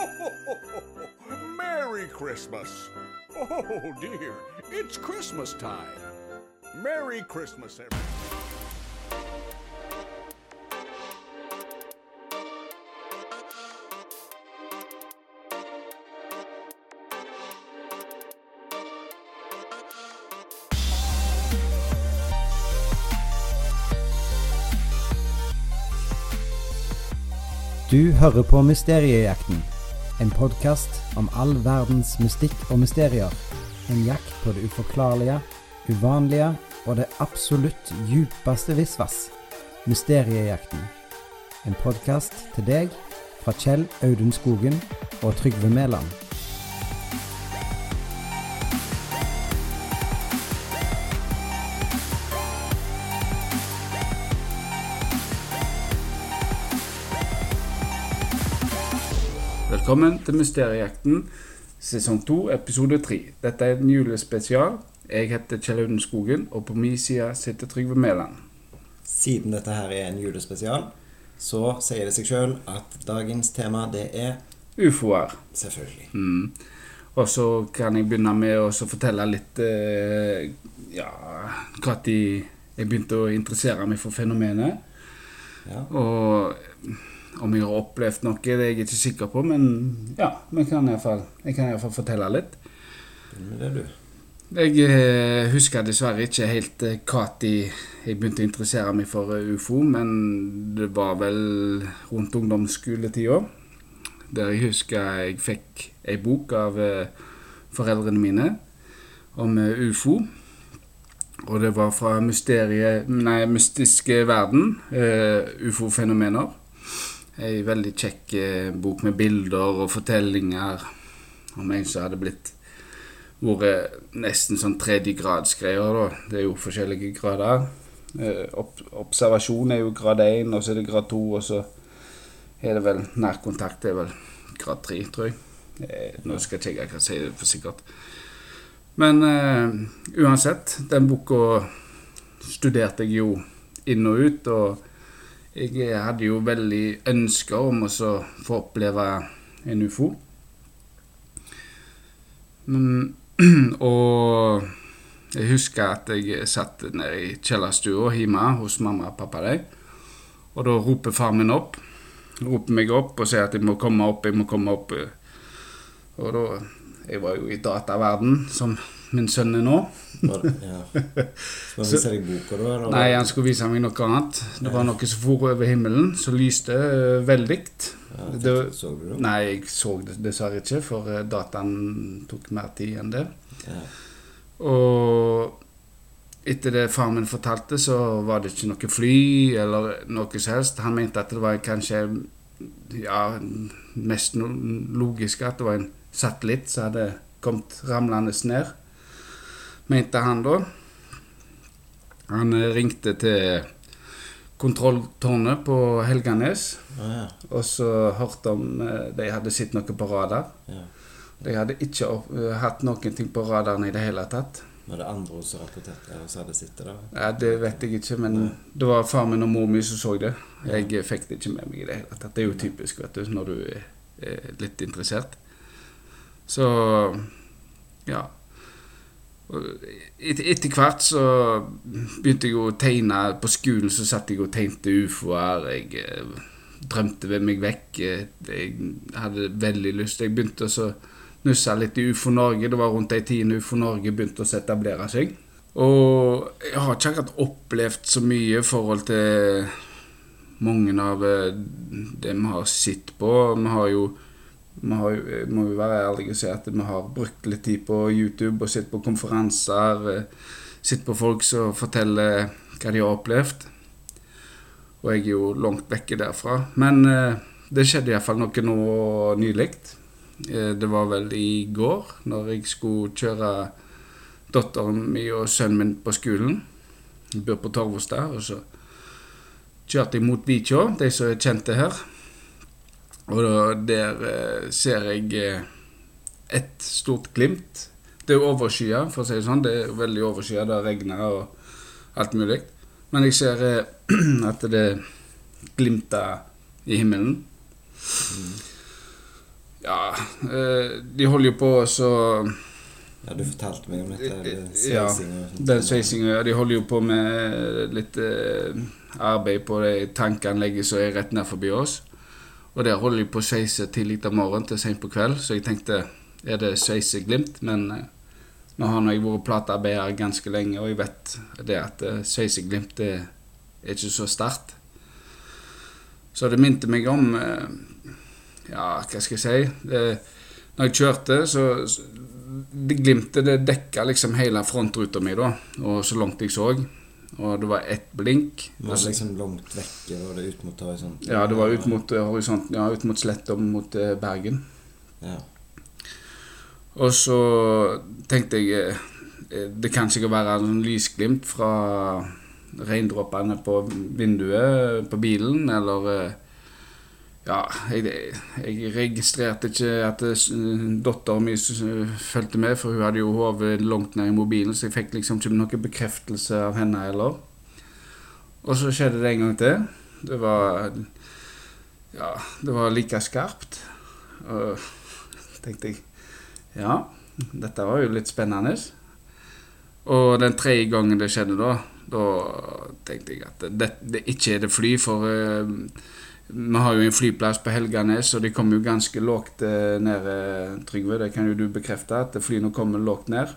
Merry Christmas! Oh dear, it's Christmas time. Merry Christmas, everyone. Du hører på Mysteriejakten. En podkast om all verdens mystikk og mysterier. En jakt på det uforklarlige, uvanlige og det absolutt djupeste visvas. Mysteriejakten. En podkast til deg fra Kjell Audun Skogen og Trygve Mæland. Velkommen til Mysteriejakten, sesong 2, episode 3. Dette er en julespesial. Jeg heter Kjell Auden Skogen, og på min side sitter Trygve Mæland. Siden dette her er en julespesial, så sier det seg sjøl at dagens tema det er Ufoer. selvfølgelig Mm. Og så kan jeg begynne med å fortelle litt eh, Ja, når jeg begynte å interessere meg for fenomenet. Ja. Og om jeg har opplevd noe, det er jeg ikke sikker på, men ja, men kan hvert fall, jeg kan iallfall fortelle litt. Det, du. Jeg eh, husker dessverre ikke helt eh, når jeg begynte å interessere meg for eh, ufo, men det var vel rundt ungdomsskoletida. Der jeg husker jeg fikk ei bok av eh, foreldrene mine om eh, ufo. Og det var fra mysterie, nei, mystiske verden, eh, ufo-fenomener. Ei veldig kjekk eh, bok med bilder og fortellinger om en som hadde blitt vært nesten sånn tredjegradsgreier, da. Det er jo forskjellige grader. Eh, opp, observasjon er jo grad 1, og så er det grad 2, og så er det vel nærkontakt er vel grad 3, tror jeg. Eh, nå skal ikke jeg si det for sikkert. Men uh, uansett, den boka studerte jeg jo inn og ut, og jeg hadde jo veldig ønsker om å få oppleve en ufo. Og jeg husker at jeg satt nede i kjellerstua hjemme hos mamma og pappa. Der, og da roper far min opp. Roper meg opp og sier at jeg må komme opp, jeg må komme opp. Og da Jeg var jo i dataverden, som min sønn er nå. Ja. Skal han vise deg boka, da? eller? Nei, han skulle vise meg noe annet. Det var noe som for over himmelen, som lyste uh, veldig. Ja, det- så du det? Nei, jeg så det dessverre ikke, for eh, dataen tok mer tid enn det. Ja. Og etter det faren min fortalte, så var det ikke noe fly eller noe som helst. Han mente at det var kanskje ja, mest logiske at det var en satellitt som hadde kommet ramlende ned. Mente han da. Han eh, ringte til kontrolltårnet på Helganes, Å, ja. og så hørte om eh, de hadde sett noe på radar. ja. De hadde ikke opp, eh, hatt noen ting på radaren i det hele tatt. Var det andre som rapporterte og hadde sittet der? Ja, Det vet jeg ikke, men det var far min og mor mi som så det. Jeg ja. fikk det ikke med meg i det hele tatt. Det er jo typisk vet du, når du er litt interessert. Så ja. Et, etter hvert så begynte jeg å tegne På skolen så satt jeg og tegnte ufoer. Jeg eh, drømte ved meg vekk. Jeg hadde veldig lyst. Jeg begynte å nusse litt i UFO Norge. Det var rundt de tidene UFO Norge begynte å etablere seg. Og jeg har ikke akkurat opplevd så mye i forhold til mange av eh, det vi har sett på. Vi har jo vi har, må jo være ærlige og si at vi har brukt litt tid på YouTube og sett på konferanser. eh, Sett på folk som forteller hva de har opplevd. Og jeg er jo langt vekke derfra. Men eh, det skjedde iallfall noe nå nylig. Eh, det var vel i går, når jeg skulle kjøre datteren min og sønnen min på skolen. Jeg bor på Torvostad. Og så kjørte jeg mot Vikjå, de som er kjente her. Og da, der eh, ser jeg eh, et stort glimt. Det er overskya, for å si det sånn. Det er veldig overskya. Det regner og alt mulig. Men jeg ser eh, at det glimter i himmelen. Ja, Ja, de holder jo på så Ja, du fortalte meg om dette. det Ja. Den sveisinga, ja, de holder jo på med litt arbeid på det tankanlegget som er rett ned forbi oss. Og der holder de på å sveise tidlig om morgenen til seint på kveld, så jeg tenkte er det sveiseglimt? Men eh, nå har jeg vært platearbeider ganske lenge, og jeg vet det at eh, sveiseglimt det er ikke så sterkt. Så det minte meg om eh, Ja, hva skal jeg si? Det, når jeg kjørte, så så- det glimtet det dekka liksom hele frontruta mi, da. Og så langt jeg så. Og det var ett blink. Det Var liksom langt vekke? Var det ut mot horisonten? Ja, det var ut mot eh, horisonten. Ja, ut mot Sletta mot eh, Bergen. Ja. Og så tenkte jeg eh, Det kan sikkert være en lysglimt fra regndråpene på vinduet på bilen, eller Ja, jeg, jeg registrerte ikke at eh, datteren min fulgte med, for hun hadde jo hodet langt ned i mobilen, så jeg fikk liksom ikke noen bekreftelse av henne heller. Og så skjedde det en gang til. Det var Ja, det var like skarpt. Og tenkte jeg ja, dette var jo litt spennende. Og den tredje gangen det skjedde da, da tenkte jeg at det, det ikke er det fly, for eh, vi har jo en flyplass på Helganes, og de kommer jo ganske lågt eh, ned, eh, Trygve. Det kan jo du bekrefte, at flyene kommer lågt ned.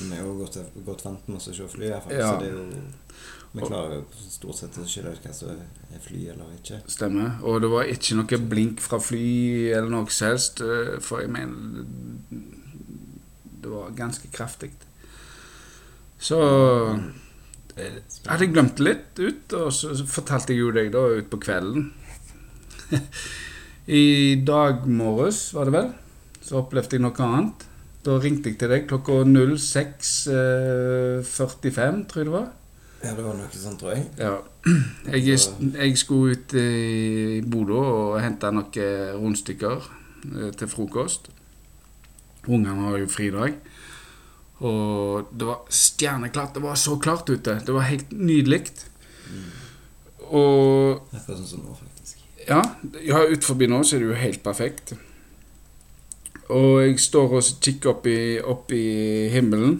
Vi er jo godt, godt vant med å se fly, her, faktisk. Ja. Så det er jo Vi klarer jo stort sett å skille ut hva som er fly eller ikke. Stemmer. Og det var ikke noe blink fra fly eller noe som helst, eh, for jeg mener Det var ganske kraftig. Så hadde jeg glemt det litt ut, og så fortalte jeg jo deg da ut på kvelden. I dag morges, var det vel, så opplevde jeg noe annet. Da ringte jeg til deg klokka 06.45, tror jeg det var. Ja, det var noe sånt, tror jeg. Ja. Jeg, jeg skulle ut i Bodø og hente noen rundstykker eh, til frokost. Ungene har jo fridag. Og det var stjerneklart. Det var så klart ute. Det var helt nydelig. Og Akkurat sånn som nå, faktisk. Ja, ja ut forbi nå så er det jo helt perfekt. Og jeg står og kikker opp i, opp i himmelen.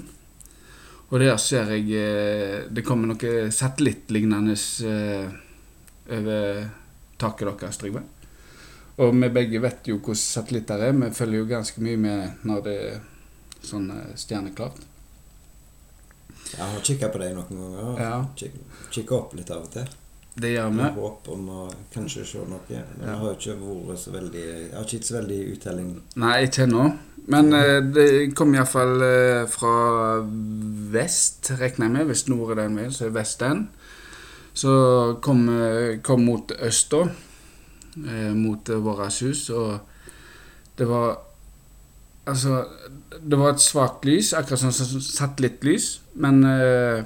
Og der ser jeg eh, Det kommer noe satellittlignende eh, over taket deres, Trygve. Og vi begge vet jo hvordan satellitter er. Vi følger jo ganske mye med når det er sånn eh, stjerneklart. Jeg har kikka på deg noen ganger. Ja. Kikka opp litt av og til. Det gjør vi. Med håp om å kanskje se noe. Men Ja. jeg har ikke vært så veldig Jeg har ikke gitt så veldig uttelling. Nei, ikke ennå. Men eh, det kom iallfall eh, fra vest, regner jeg med. Hvis nord er den veien, så er vest den. Så kom, eh, kom mot øst, da. Eh, mot eh, vårt hus. Og det var Altså, det var et svakt lys, akkurat sånn som satellittlys. Men eh,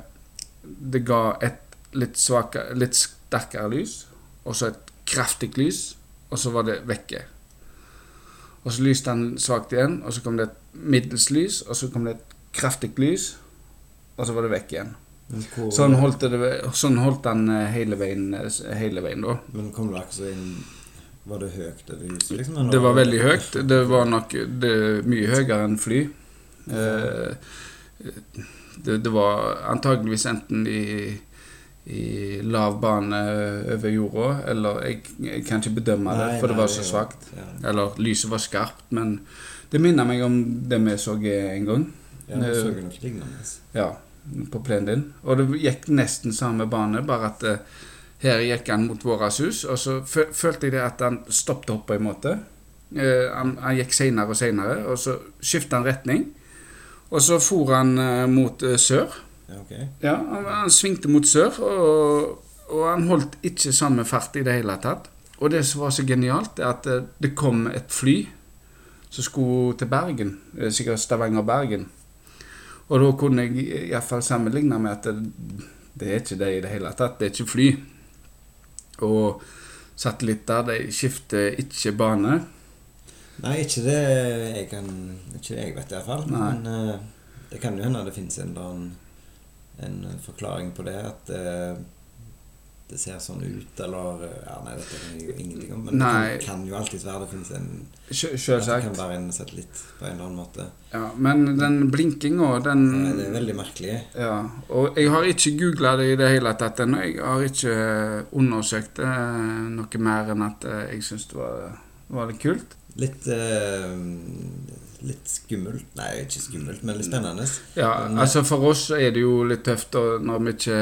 det ga et litt, svakere, litt sterkere lys, og så et kraftig lys, og så var det vekke. Og så lyste han svakt igjen, og så kom det et middels lys, og så kom det et kraftig lys, og så var det vekk igjen. Hvor, Sånn holdt, det, sånn holdt han eh, hele veien, eh, hele veien da. men kom det akkurat inn Var det høyt over huset, liksom? Det var det- veldig høyt. Det var nok det, mye høyere enn fly. Eh, det, det var antageligvis enten i, i lav bane over jorda, eller jeg, jeg kan ikke bedømme det, Nei, for det var så svakt. Ja. Eller lyset var skarpt, men det minner meg om det vi så en gang. Ja, vi så noe lignende. Ja, på plenen din. Og det gikk nesten samme bane, bare at eh, her gikk han mot vårt hus, og så følte jeg det at han stoppet opp på en måte. Uh, han, han gikk senere og senere, og så skiftet han retning. Og så for han uh, mot uh, sør. Ja. Ja, han, han svingte mot sør, og, og han holdt ikke samme fart i det hele tatt. Og det som var så genialt, er at eh, det kom et fly som skulle til Bergen, eh, sikkert Stavanger-Bergen. Og da kunne jeg iallfall sammenligne med at det, det er ikke det i det hele tatt. Det er ikke fly. Og satellitter de skifter ikke bane. Nei, ikke det jeg kan Ikke det jeg vet, iallfall. Men uh, det kan jo hende det finnes en eller annen en forklaring på det. At det, det ser sånn ut, eller Ja, nei, dette er jeg jo ingenting om. Men Nei. det kan, kan jo alltids være det finnes en Selvsagt. Det kan være en satellitt på en eller annen måte. Ja, men den blinkinga, den Eh, Det er veldig merkelig. Ja, og jeg har ikke googla det i det hele tatt ennå. Jeg har ikke undersøkt det noe mer enn at eh, jeg syns det var, var litt kult. Litt eh, Litt skummelt. Nei, ikke skummelt, men litt spennende. Ja, Men, altså For oss er det jo litt tøft når vi ikke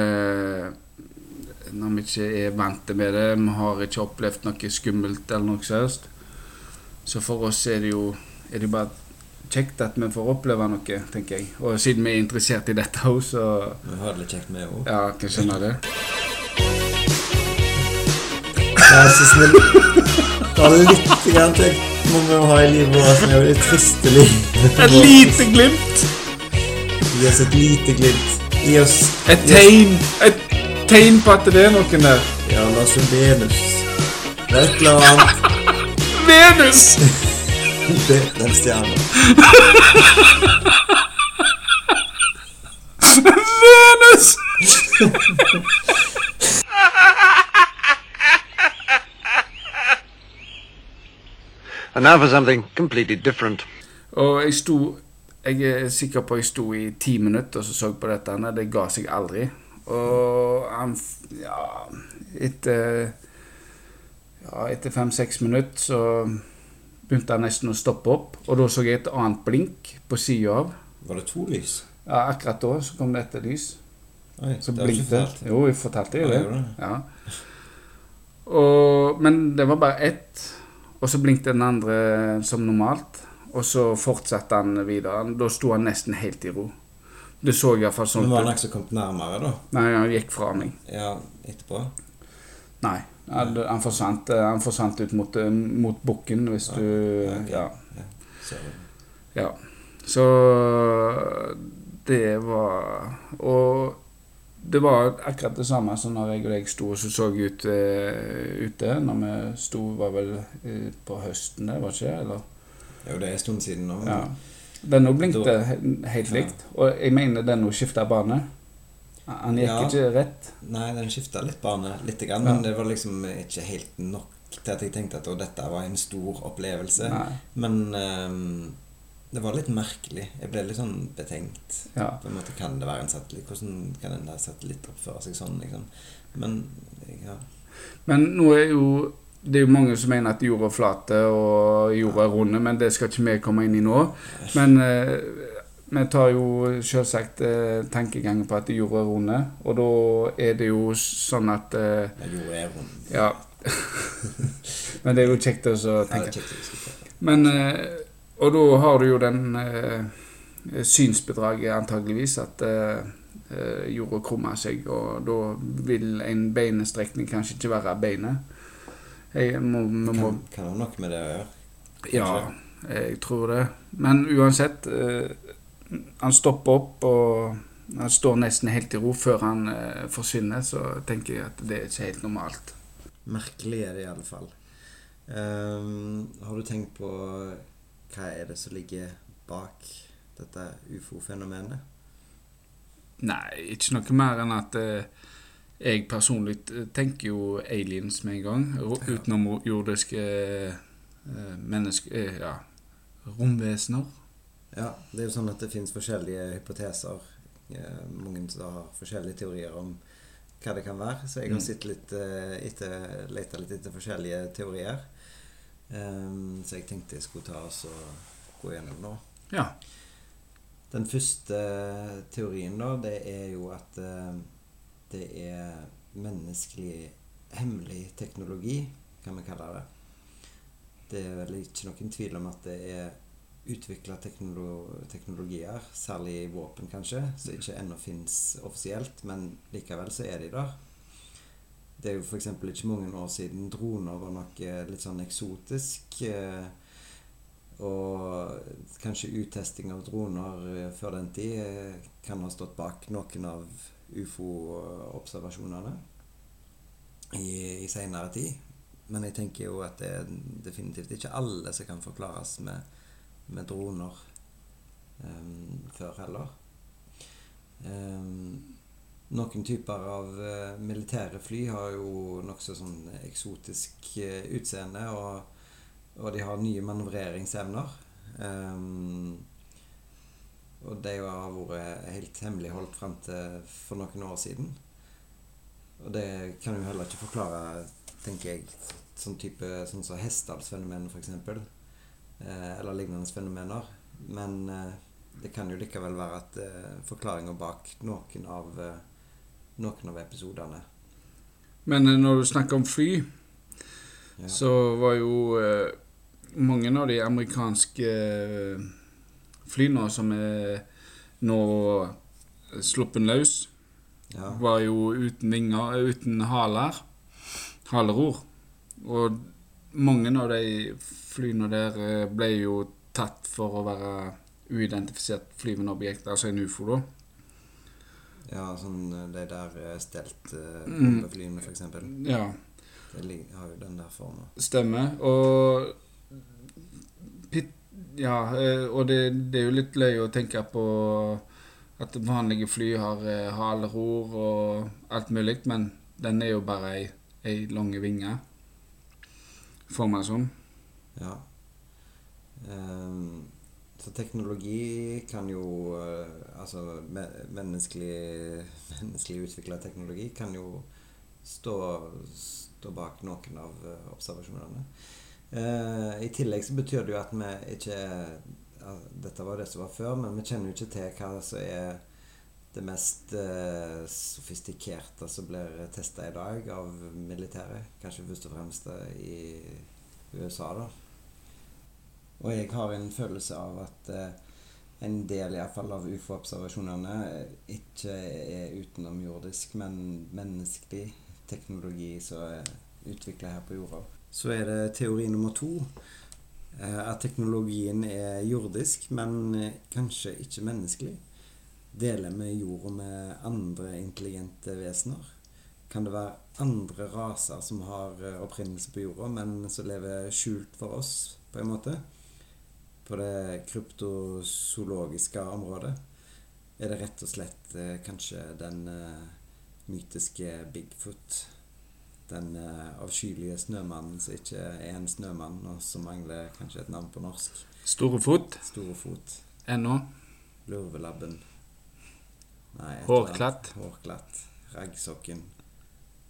Når vi ikke er vant med det. Vi har ikke opplevd noe skummelt eller noe seriøst. Så for oss er det jo er det bare kjekt at vi får oppleve noe, tenker jeg. Og siden vi er interessert i dette òg, så Vi har det litt kjekt med òg. ja, kan skjønne det. Vær så snill. Ta litt grann til. Må vi ha i livet vårt. Det er det tristelig. triste. Et lite glimt! Gi oss et lite glimt. Gi oss Et tegn! Et tegn på at det er noen der. Ja, la oss Venus. Det er et eller annet. Venus! Det, den stjerna. Venus! And now for something completely different. Og jeg sto Jeg er sikker på jeg sto i ti minutter og så så på dette. Nei, det ga seg aldri. Og han Ja, etter Ja, etter fem-seks minutter så begynte han nesten å stoppe opp. Og da så jeg et annet blink på sida av. Var det to lys? Ja, akkurat da så kom det et lys. Oi, Så det har du ikke fortalt. Jo, jeg fortalte jo det. Ja. Og, men det var bare ett. Og så blinkte den andre som normalt. Og så fortsatte han videre. Da sto han nesten helt i ro. Det så iallfall sånn Men var han ikke så kommet nærmere, da? Nei, han gikk fra meg. Ja, etterpå? Nei. Han, han, forsvant, eh, han forsvant ut mot, eh, mot bukken, hvis du Ja, Ja. Så, Ja. Så det var Og det var akkurat det samme som når jeg og deg sto og så, ut uh, ute. Når vi sto, var vel uh, på høsten, det var ikke? Eller? jo, det er en stund siden nå. Ja. Den òg blinkte Da- he- helt Ja. likt. Og jeg mener den òg skifta bane. Han gikk Ja. ikke rett. Nei, den skifta litt bane, litt, grann, Ja. men det var liksom ikke helt nok til at jeg tenkte at dette var en stor opplevelse. Nei. Men ehm, det var litt merkelig. Jeg ble litt sånn betenkt. Ja. På en måte, Kan det være en satellitt? Hvordan kan en satellitt oppføre seg sånn? liksom? Men ja. Men nå er jo det er jo mange som mener at jorda er flate og jorda er runde, men det skal ikke vi komme inn i nå. Men eh, vi tar jo selvsagt eh, tankegangen på at jorda er runde, og da er det jo sånn at eh, Jeg jorda er rund. Ja. men det er jo kjekt å tenke. Men eh, Og da har du jo den eh, synsbedraget antageligvis at eh, eh, jorda krummer seg, og da vil en beinestrekning kanskje ikke være beinet. Jeg må, Kan, kan ha noe med det å gjøre. Ja, jeg tror det. Men uansett eh, Han stopper opp, og han står nesten helt i ro før han eh, forsvinner, så tenker jeg at det er ikke helt normalt. Merkelig er det i alle fall. Ehm, har du tenkt på hva er det som ligger bak dette ufo-fenomenet? Nei, ikke noe mer enn at eh, jeg personlig eh, tenker jo aliens med en gang. Utenom jordiske eh, mennesker eh, Ja, romvesener. Ja, det er jo sånn at det finnes forskjellige hypoteser. Eh, mange som har forskjellige teorier om hva det kan være. Så jeg har Mm. sett litt eh, etter, leta litt etter forskjellige teorier. Ehm, så jeg tenkte jeg skulle ta oss og gå gjennom nå. Ja. Den første teorien, da, det er jo at eh, det er menneskelig hemmelig teknologi, kan vi kalle det. Det er vel ikke noen tvil om at det er utvikla teknolo teknologier, særlig våpen kanskje, som ikke ennå fins offisielt, men likevel så er de der. Det er jo f.eks. ikke mange år siden droner var noe litt sånn eksotisk. eh, Og kanskje uttesting av droner eh, før den tid eh, kan ha stått bak noen av ufo-observasjonene i, i seinere tid. Men jeg tenker jo at det er definitivt ikke alle som kan forklares med, med droner um, før heller. Um, Noen typer av eh, militære fly har jo nokså sånn eksotisk eh, utseende, og, og de har nye manøvreringsevner. Um, og de har vært helt hemmeligholdt frem til for noen år siden. Og det kan jo heller ikke forklare, tenker jeg, sånn type sånn som Hestdalsfenomenet, f.eks. Eh, eller lignende fenomener. Men det kan jo likevel være at eh, forklaringa bak noen av, noen av episodene. Men eh, når du snakker om fly, Ja. så var jo eh, mange av de amerikanske eh, flyene som er nå sluppet løs, Ja. var jo uten vinger, eh, uten haler, haleror. Og mange av de flyene der ble jo tatt for å være uidentifisert flyvende objekt, altså en ufo, da. Ja, sånn eh, de der eh, stelt eh, Mm. f.eks. Ja. De har jo den der forma. Stemmer. Og Ja, og det, det er jo litt løye å tenke på at vanlige fly har eh, haleror og alt mulig, men den er jo bare ei, ei lange vinge. Får man som. Ja. Ehm, så teknologi kan jo eh, Altså menneskelig, menneskelig utvikla teknologi kan jo stå, stå bak noen av eh, observasjonene. Eh, I tillegg så betyr det jo at vi ikke Dette var det som var før, men vi kjenner jo ikke til hva som er det mest eh, sofistikerte som blir testa i dag av militæret. Kanskje først og fremst eh, i USA, da. Og jeg har en følelse av at eh, en del i hvert fall av ufo-observasjonene eh, ikke er utenomjordisk, men menneskelig teknologi som er utvikla her på jorda. Så er det teori nummer to. eh, At teknologien er jordisk, men kanskje ikke menneskelig. Deler vi jorda med andre intelligente vesener? Kan det være andre raser som har opprinnelse på jorda, men som lever skjult for oss, på en måte? På det kryptozoologiske området? Er det rett og slett eh, kanskje den eh, mytiske Bigfoot? Den eh, avskyelige snømannen som ikke er en snømann, og som mangler kanskje et navn på norsk? Storefot. Storefot. Store fot. ennå. Lurvelabben. Nei. Hårklatt. Hårklatt. Raggsokken.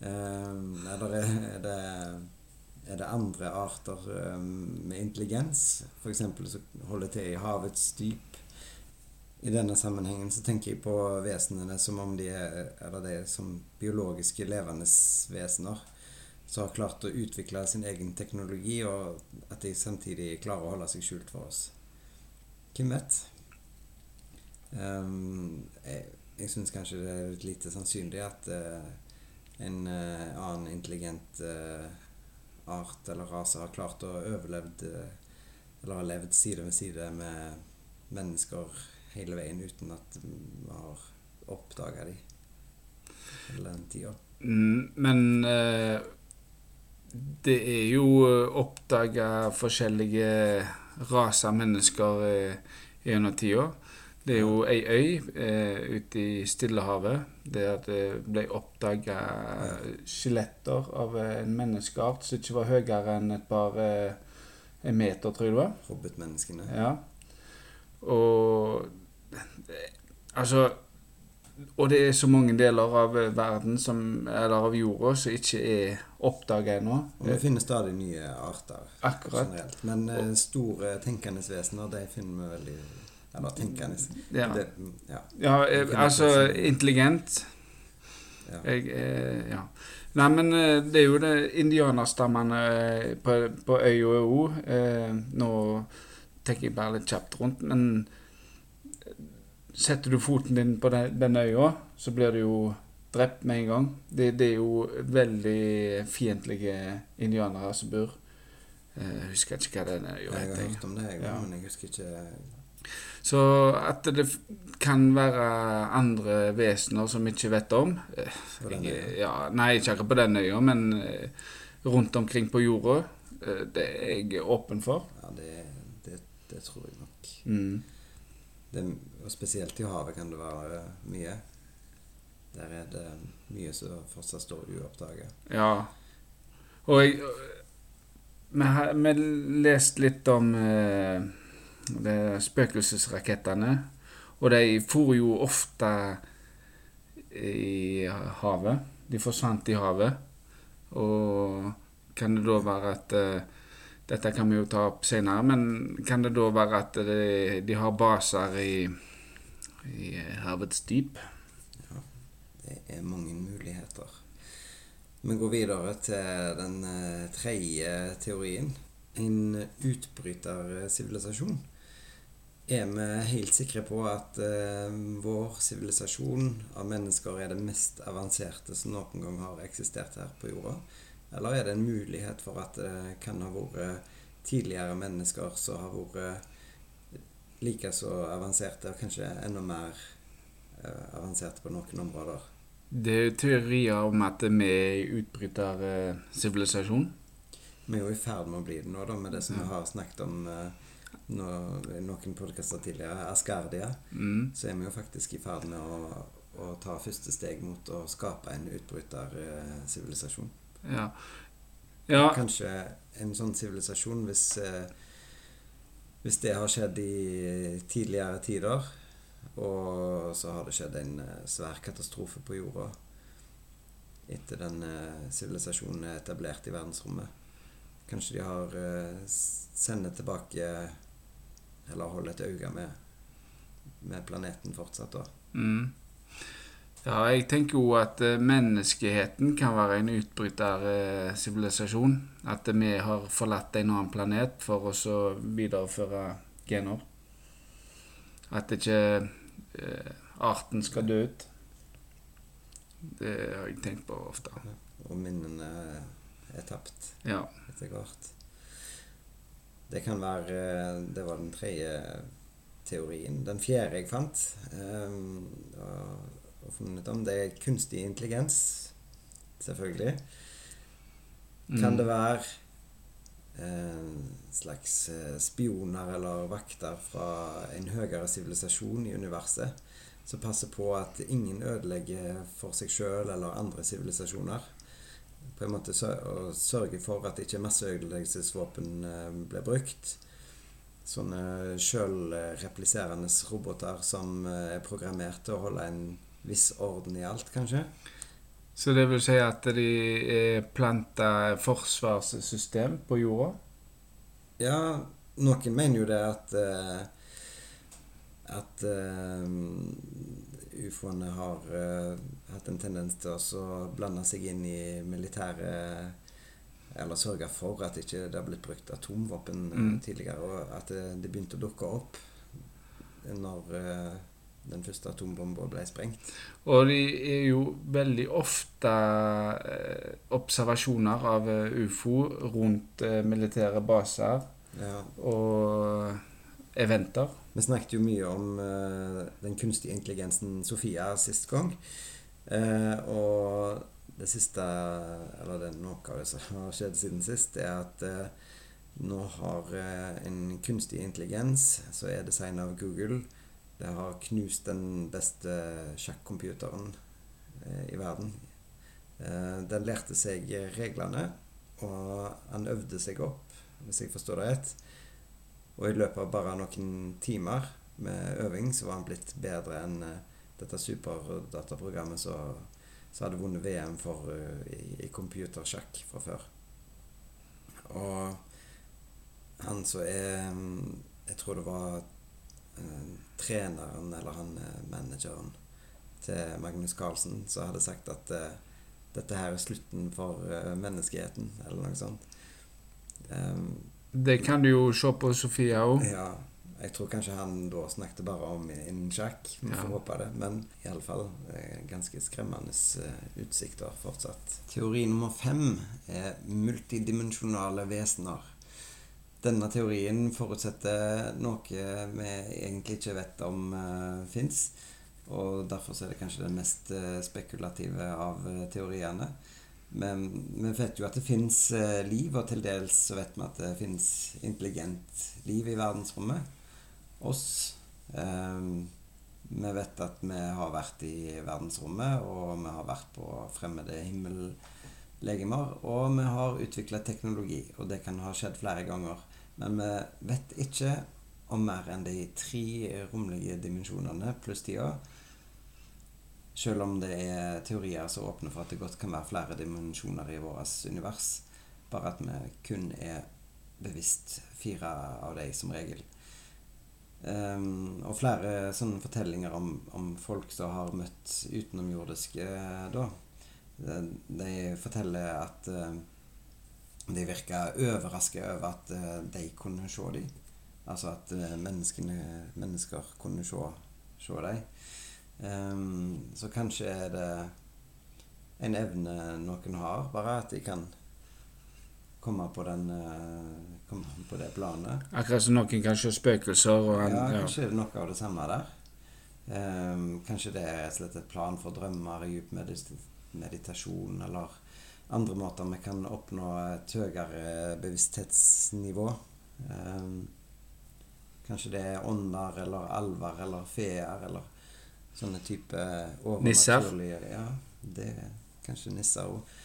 Eh, eller er, er, det, er det andre arter ehm, med intelligens? F.eks. som holder til i havets dyp. I denne sammenhengen så tenker jeg på vesenene som om de er, eller de er som biologiske levende vesener som har klart å utvikle sin egen teknologi, og at de samtidig klarer å holde seg skjult for oss. Hvem vet? Um, jeg jeg syns kanskje det er litt lite sannsynlig at uh, en uh, annen intelligent eh, art eller rase har klart å overlevd eh, Eller har levd side ved side med mennesker hele veien uten at vi har oppdaga dem hele den tida. Mm, Men eh, det er jo oppdaga forskjellige raser mennesker eh, gjennom tida. Det er jo ei øy eh, ute i Stillehavet der det ble oppdaga skjeletter av en menneskeart som ikke var høyere enn et par eh, meter, tror jeg det var. Hobbitmenneskene. Ja. Og Altså Og det er så mange deler av verden som Eller av jorda som ikke er oppdaga ennå. Og vi finner stadig nye arter Akkurat. generelt. Men eh, store tenkende vesener, de finner vi veldig Eller tenkende Ja. Det, ja, Ja, eh, Vi altså intelligent. ja. Jeg, eh, ja. Nei, men eh, det er jo det indianerstammene eh, på, på øya òg. Eh, nå tenker jeg bare litt kjapt rundt, men setter du foten din på den, den øya, så blir du jo drept med en gang. Det, det er jo veldig fiendtlige indianere som bor. Eh, Jeg husker ikke hva den øya Jeg har hørt om det, jeg, Ja. men jeg husker ikke Så at det kan være andre vesener som vi ikke vet om eh, ja, Nei, ikke akkurat på den øya, men eh, rundt omkring på jorda. eh, Det er jeg åpen for. Ja, det, det, det tror jeg nok. Mm. Det, og spesielt i havet kan det være mye. der er det mye som fortsatt står uoppdaget. Ja. Og jeg Vi har lest litt om eh, det er spøkelsesrakettene. Og de for jo ofte i havet. De forsvant i havet. Og kan det da være at eh, Dette kan vi jo ta opp senere, men kan det da være at de, de har baser i, i havets dyp? Ja, Det er mange muligheter. Vi går videre til den eh, tredje teorien. En utbrytersivilisasjon. Er vi helt sikre på at eh, vår sivilisasjon av mennesker er det mest avanserte som noen gang har eksistert her på jorda? Eller er det en mulighet for at det kan ha vært tidligere mennesker som har vært like så avanserte, og kanskje enda mer eh, avanserte på noen områder? Det er teorier om at vi er utbrytersivilisasjon. Vi er jo i ferd med å bli det nå, da, med det som vi har snakket om eh, nå, noen podkaster tidligere, Asgardia. Mm. Så er vi jo faktisk i ferd med å, å ta første steg mot å skape en utbrytersivilisasjon. Ja. ja. Kanskje en sånn sivilisasjon, hvis, eh, hvis det har skjedd i tidligere tider, og så har det skjedd en eh, svær katastrofe på jorda etter den eh, sivilisasjonen er etablert i verdensrommet. Kanskje de har eh, sender tilbake Eller holde et øye med, med planeten fortsatt, da. Mm. Ja, jeg tenker jo at eh, menneskeheten kan være en utbrytersivilisasjon. At vi har forlatt en annen planet for å videreføre gener. At ikke eh, arten skal dø ut. Det har jeg tenkt på ofte. Og minnene er tapt Ja. etter hvert. Det kan være eh, Det var den tredje teorien. Den fjerde jeg fant, um, og, funnet om, det er kunstig intelligens. Selvfølgelig. Kan Mm. det være en slags eh, spioner eller vakter fra en høyere sivilisasjon i universet som passer på at ingen ødelegger for seg sjøl eller andre sivilisasjoner? På en måte å sørge for at ikke masseødeleggelsesvåpen ble blir brukt. Sånne sjølrepliserende roboter som eh, er programmert til å holde en viss orden i alt, kanskje. Så det vil si at de er planta forsvarssystem på jorda? Ja, noen mener jo det at eh, at eh, ufoene har uh, hatt en tendens til å blande seg inn i militære Eller sørge for at ikke det har blitt brukt atomvåpen eh, Mm. tidligere, og at det, det begynte å dukke opp når uh, den første atombomba ble sprengt. Og de er jo veldig ofte uh, observasjoner av eh, ufo rundt eh, militære baser Ja. og eventer. Vi snakket jo mye om uh, den kunstige intelligensen Sofia sist gang. Uh, og det siste, eller det er noe av det som har skjedd siden sist, er at uh, nå har en kunstig intelligens som er designet av Google, det har knust den beste sjakkomputeren eh, i verden. Den lærte seg reglene, og han øvde seg opp, hvis jeg forstår det rett. Og i løpet av bare noen timer med øving så var han blitt bedre enn eh, dette superdataprogrammet som hadde vunnet VM for, eh, i, i computersjakk fra før. Og han som er mm, Jeg tror det var eh, treneren, eller han manageren til Magnus Carlsen, som hadde sagt at dette her er slutten for eh, menneskeheten, eller noe sånt. Um, Det kan du jo se på Sofia òg. ja, jeg tror kanskje han da snakket bare om innen sjakk. Vi Ja. får håpe det. Men iallfall ganske skremmende eh, utsikter fortsatt. Teori nummer fem er multidimensjonale vesener. Denne teorien forutsetter noe vi egentlig ikke vet om uh, fins. Og derfor så er det kanskje den mest eh, spekulative av eh, teoriene. Vi vet jo at det fins liv, og til dels så vet vi at det fins intelligent liv i verdensrommet. Oss. Eh, Vi vet at vi har vært i verdensrommet, og vi har vært på fremmede himmellegemer. Og vi har utvikla teknologi, og det kan ha skjedd flere ganger. Men vi vet ikke om mer enn de tre rommelige dimensjonene pluss tida. Selv om det er teorier som åpner for at det godt kan være flere dimensjoner i vårt univers. Bare at vi kun er bevisst fire av dem som regel. Um, og flere sånne fortellinger om, om, folk som har møtt utenomjordiske da. De, forteller at uh, de virka overraska over at uh, de kunne se dem. Altså at mennesker kunne se, se dem. Um, så kanskje er det en evne noen har, bare at de kan komme på, den, uh, komme på det planet. Akkurat som noen kan se spøkelser? Og, ja, kanskje det noe av det samme der. Um, kanskje det er rett og slett et plan for drømmer, djup meditasjon eller andre måter vi kan oppnå et høyere bevissthetsnivå. Um, kanskje det er ånder eller alver eller feer eller sånne type overnaturlige Nisser? Ja, det er kanskje nisser òg.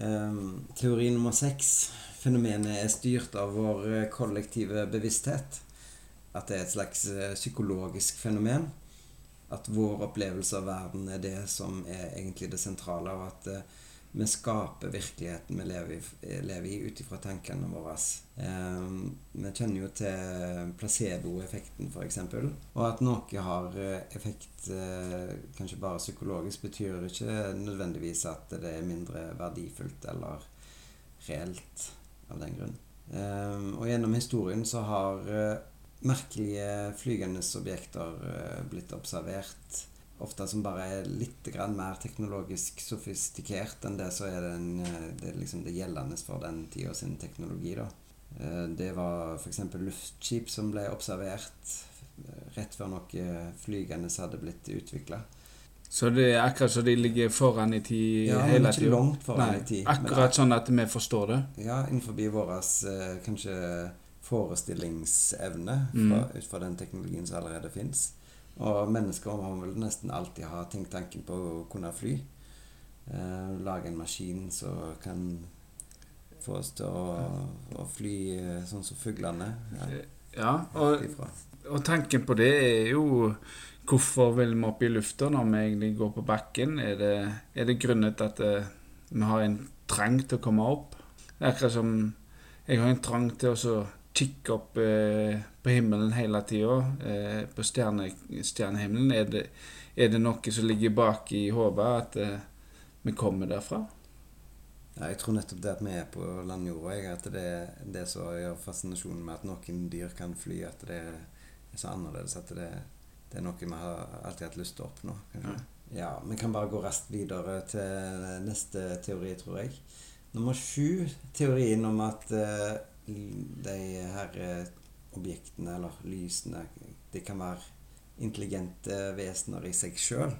Um, teori nummer seks. Fenomenet er styrt av vår eh, kollektive bevissthet. At det er et slags eh, psykologisk fenomen. At vår opplevelse av verden er det som er egentlig det sentrale. Og at uh, vi skaper virkeligheten vi lever i, lever i ut ifra tankene våre. Eh, vi kjenner jo til placeboeffekten, f.eks. Og at noe har eh, effekt eh, kanskje bare psykologisk, betyr ikke nødvendigvis at det er mindre verdifullt eller reelt av den grunn. Eh, og gjennom historien så har uh, merkelige flygende objekter uh, blitt observert ofte som bare er litt mer teknologisk sofistikert enn det som er den, det, det, liksom det gjeldende for den tida sin teknologi. da. Eh, det var f.eks. luftskip som ble observert eh, rett før noe flygende hadde blitt utvikla. Så det er akkurat så de ligger foran i tid ja, hele tida? Langt foran Nei, i tid. Akkurat sånn at vi forstår det? Ja, innenfor vår kanskje forestillingsevne mm. ut fra den teknologien som allerede fins. Og mennesker har vel nesten alltid ha tenkt tanken på å kunne fly. Eh, lage en maskin som kan få oss til å, å fly eh, sånn som fuglene. Ja, ja og, og, tanken på det er jo Hvorfor vil vi opp i lufta når vi egentlig går på bakken? Er det, er det grunnet at det, vi har en trang til å komme opp? Det er akkurat som jeg har en trang til å kikke opp eh, på himmelen hele tida, eh, på stjerne, stjernehimmelen, er det, er det, noe som ligger bak i hodet, at eh, vi kommer derfra? Ja, jeg tror nettopp det at vi er på landjorda, at det er det som gjør fascinasjonen med at noen dyr kan fly, at det er så annerledes. At det, det er noe vi har alltid hatt lyst til å oppnå. Ja. ja, Vi kan bare gå raskt videre til neste teori, tror jeg. Nummer sju, teorien om at uh, de her eh, objektene, eller lysene, de kan være intelligente vesener i seg sjøl.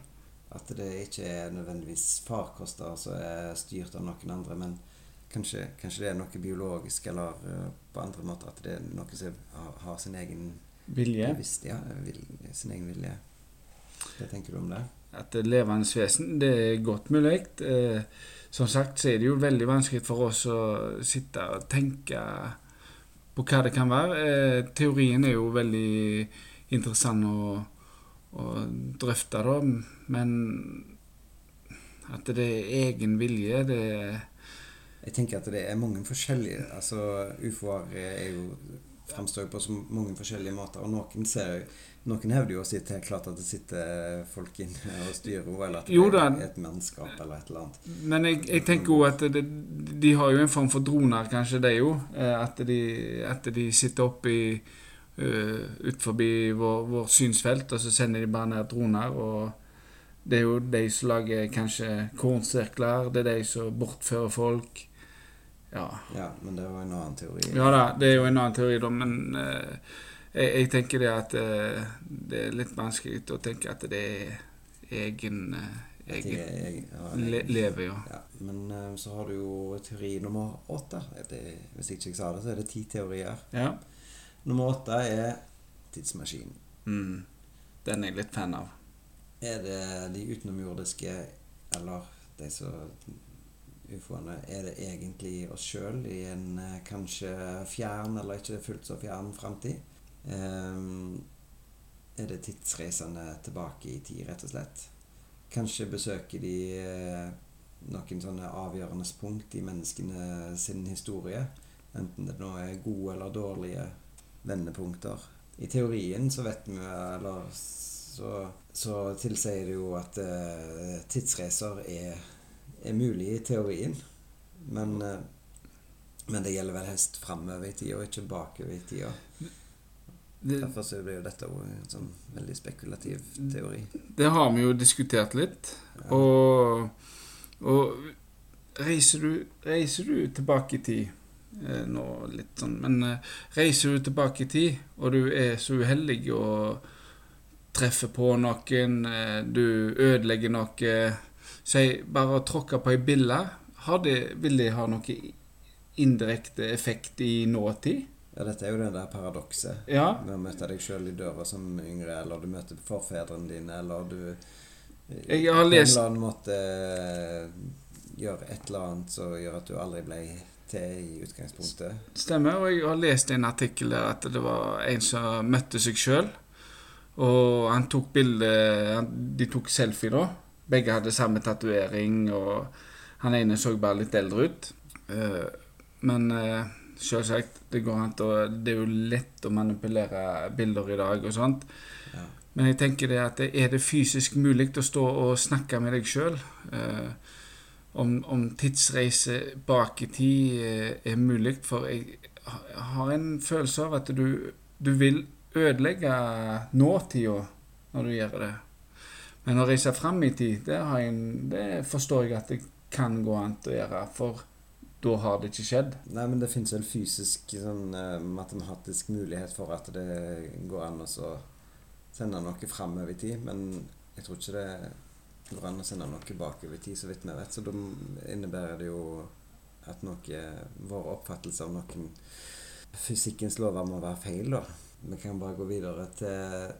At det ikke er nødvendigvis farkoster som er styrt av noen andre, men kanskje, kanskje det er noe biologisk eller uh, på andre måter. At det er noe som har, har sin egen vilje. Bevisst, ja, vil, sin egen vilje. Hva tenker du om det? At det er levende vesen, det er godt mulig. Eh, som sagt så er det jo veldig vanskelig for oss å sitte og tenke på hva det kan være. Eh, teorien er jo veldig interessant å, å drøfte, da, men at det er egen vilje, det Jeg tenker at det er mange forskjellige Altså, ufoer er jo framstår på så mange forskjellige måter, og noen ser noen hevder jo å si helt klart at det sitter folk inne og styrer henne, eller at det er et mannskap eller et eller annet. Men jeg, jeg tenker jo at det, de har jo en form for droner, kanskje, det jo. Eh, at de, at de sitter oppe i uh, ut forbi vår, vår, synsfelt, og så sender de bare ned droner. og Det er jo de som lager kanskje kornsirkler, det er de som bortfører folk. Ja. ja, men det er jo en annen teori. Ja da, det er jo en annen teori, da, men uh, jeg, jeg, tenker det at uh, det er litt vanskelig å tenke at det er egen, uh, egen jeg, ja, le, leve, ja. ja. Men så har du jo teori nummer åtte. Det, hvis ikke jeg sa det, så er det ti teorier. Ja. Nummer åtte er tidsmaskinen. Mm. Den er jeg litt fan av. Er det de utenomjordiske, eller de som ufoene, er det egentlig oss sjøl i en eh, kanskje fjern, eller ikke fullt så fjern framtid? Um, er det tidsreisende tilbake i tid, rett og slett? Kanskje besøker de eh, noen sånne avgjørende punkt i menneskene sin historie. Enten det nå er gode eller dårlige vendepunkter. I teorien så vet vi Eller så, så tilsier det jo at tidsreiser er, er mulig i teorien. Men, eh, men det gjelder vel helst framover i tida, og ikke bakover i tida. Derfor så blir jo dette en sånn veldig spekulativ teori. det har vi jo diskutert litt. Ja. Og, og reiser, du, reiser du tilbake i tid eh, Nå litt sånn, men eh, reiser du tilbake i tid, og du er så uheldig og treffer på noen, eh, du ødelegger noe Si bare tråkka på ei bille, vil det ha noe indirekte effekt i nåtid? Ja, dette er jo det der paradokset. Ja. Med å møte deg sjøl i døra som yngre, eller du møter forfedrene dine, eller du Jeg har på en eller annen måte gjør et eller annet som gjør at du aldri ble til i utgangspunktet. Stemmer, og jeg har lest en artikkel der at det var en som møtte seg sjøl. Og han tok bilde De tok selfie, da. Begge hadde samme tatovering, og han ene så bare litt eldre ut. Eh, Men eh, selvsagt, det går an å Det er jo lett å manipulere bilder i dag og sånt. Ja. Men jeg tenker det at er det fysisk mulig å stå og snakke med deg sjøl? Eh, om, om tidsreise bak i tid eh, er mulig? For jeg har en følelse av at du, du vil ødelegge nåtida når du gjør det. Men å reise fram i tid, det, jeg, det forstår jeg at det kan gå an å gjøre. For da har det ikke skjedd. Nei, men det fins vel fysisk sånn eh, matematisk mulighet for at det går an å sende noe framover i tid, men jeg tror ikke det går an å sende noe bakover i tid, så vidt vi vet. Så da innebærer det jo at noe Vår oppfattelse av noen fysikkens lover må være feil, da. Vi kan bare gå videre til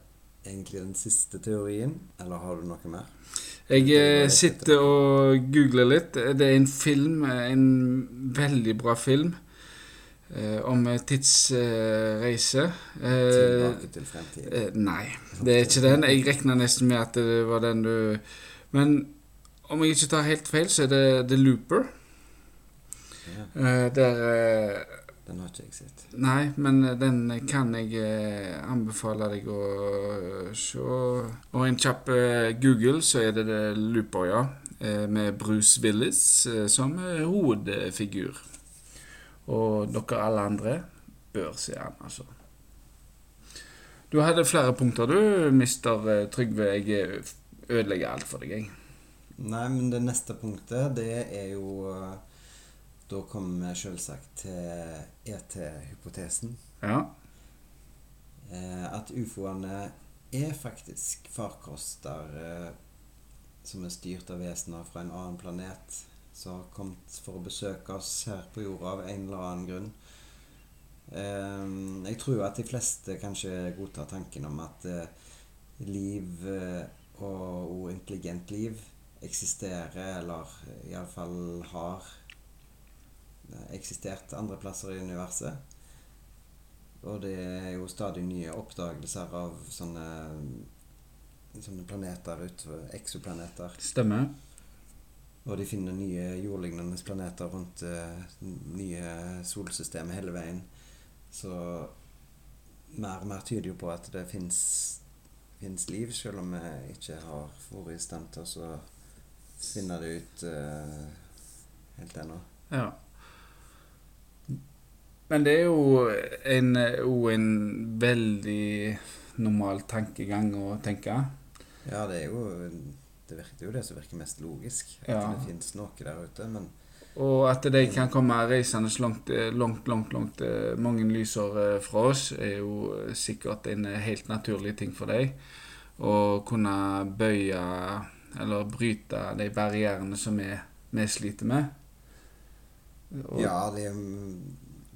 egentlig den siste teorien. Eller har du noe mer? Jeg eh, sitter og googler litt. Det er en film, eh, en veldig bra film, eh, om tidsreise. Tilbake til fremtiden. nei, det er ikke den. Jeg regna nesten med at det var den du Men om jeg ikke tar helt feil, så er det The Looper. Ja, der den har ikke jeg sett. Nei, men den kan jeg eh, anbefale deg å eh, se. Og en kjapp eh, Google, så er det det Looper, ja. Eh, med Bruce Willis eh, som eh, hovedfigur. Og dere alle andre bør se han, altså. Du hadde flere punkter, du, mister eh, Trygve. Jeg eh, ødelegger alt for deg, jeg. Nei, men det neste punktet, det er jo eh, Da kommer vi selvsagt til ET-hypotesen. Ja. Eh, at ufoene er faktisk farkoster eh, som er styrt av vesener fra en annen planet, som har kommet for å besøke oss her på jorda av en eller annen grunn. Eh, jeg tror at de fleste kanskje godtar tanken om at liv og, intelligent liv eksisterer, eller iallfall har eksistert andre plasser i universet. Og det er jo stadig nye oppdagelser av sånne, sånne planeter utover eksoplaneter. Stemmer. Og de finner nye jordlignende planeter rundt uh, nye solsystemet hele veien. Så mer og mer tyder jo på at det fins liv, selv om vi ikke har vært i stand til å så finne det ut uh, helt ennå. Ja. Men det er jo en, en veldig normal tankegang å tenke. Ja, det er jo det, virker, er jo det som virker mest logisk. At Ja. det fins noe der ute. Men Og at de kan komme reisende langt, langt, langt, langt mange lysår eh, fra oss, er jo sikkert en helt naturlig ting for dem. Å kunne bøye eller bryte de barrierene som vi, vi sliter med. Og- ja, det er,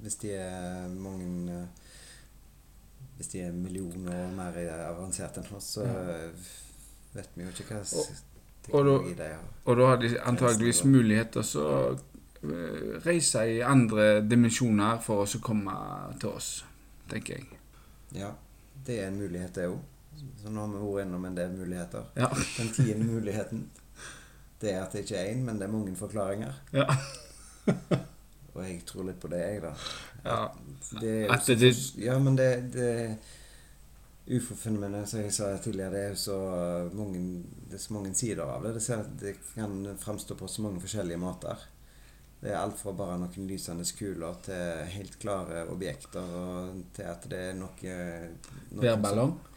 hvis de er mange eh, Hvis de er millioner og mer avanserte enn oss, så vet vi jo ikke hva Og- og da- teknologi de har. Og da har de antageligvis mulighet til å eh, reise i andre dimensjoner for å komme til oss, tenker jeg. Ja, det er en mulighet, det òg. Så nå har vi vært innom en del muligheter. Ja. Den tiende muligheten, det er at det ikke er én, men det er mange forklaringer. Ja. Og jeg tror litt på det, jeg, da. ja. Det er At det- Ja, men det, det UFO-fenomenet, som jeg sa tidligere, det er så mange, det er så mange sider av det. Det, det kan framstå på så mange forskjellige måter. Det er alt fra bare noen lysende kuler til helt klare objekter, og til at det er noe noen Værballong. som-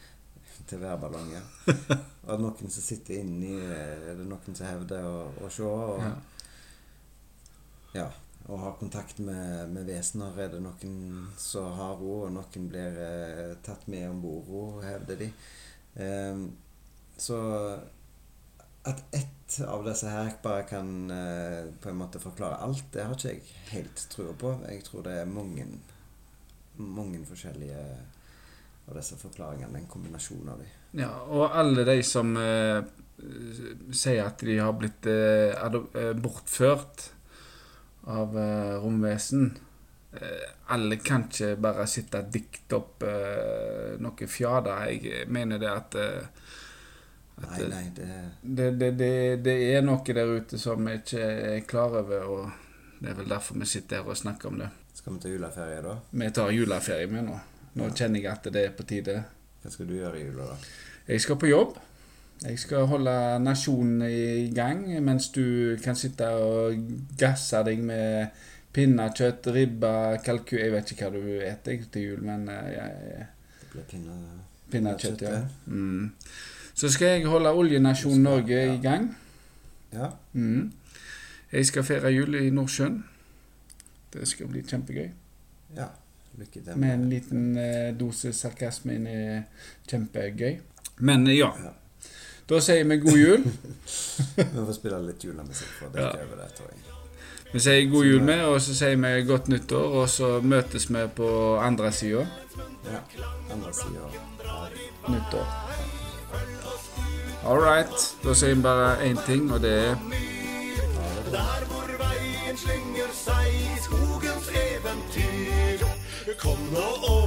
Til værballong, ja. og noen som sitter inni Er det noen som hevder å, å se. Og, Ja. ja, og har kontakt med, med vesener er det noen som har ro, og noen blir eh, tatt med om bord hevder de. Eh, så at ett av disse her bare kan eh, på en måte forklare alt, det har ikke jeg helt trua på. Jeg tror det er mange, mange forskjellige av disse forklaringene. En kombinasjon av dem. Ja, og alle de som eh, sier at de har blitt eh, eh, bortført av uh, romvesen Uh, Alle kan ikke bare sitte og dikte opp uh, noe fjader. Jeg mener det at, at Nei, nei, det det, det, det, det er noe der ute som vi ikke er klar over, og det er vel derfor vi sitter her og snakker om det. Skal vi ta juleferie, da? Vi tar juleferie med nå. Nå Ja. kjenner jeg at det er på tide. Hva skal du gjøre i jula, da? Jeg skal på jobb. Jeg skal holde nasjonen i gang, mens du kan sitte og gasse deg med pinnekjøtt, ribbe, kalkun Jeg vet ikke hva du spiser til jul, men eh, jeg, Det blir pinne... pinnekjøtt, ja. Mm. Så skal jeg holde oljenasjonen Norge Ja. i gang. Ja. Mm. Jeg skal feire jul i Nordsjøen. Det skal bli kjempegøy. ja. Lykke til. Med en liten eh, dose sarkasme inni kjempegøy. Men eh, ja, Ja. Da sier vi god jul. Vi får spille litt julemusikk for å dekke Ja. over det, tror jeg. Vi sier god jul med, og så sier vi godt nyttår, og så møtes vi på andre sida Ja. Andre sida av nyttår. All right. Da sier vi bare én ting, og det er Der hvor veien slenger seg i skogens eventyr. Kom nå og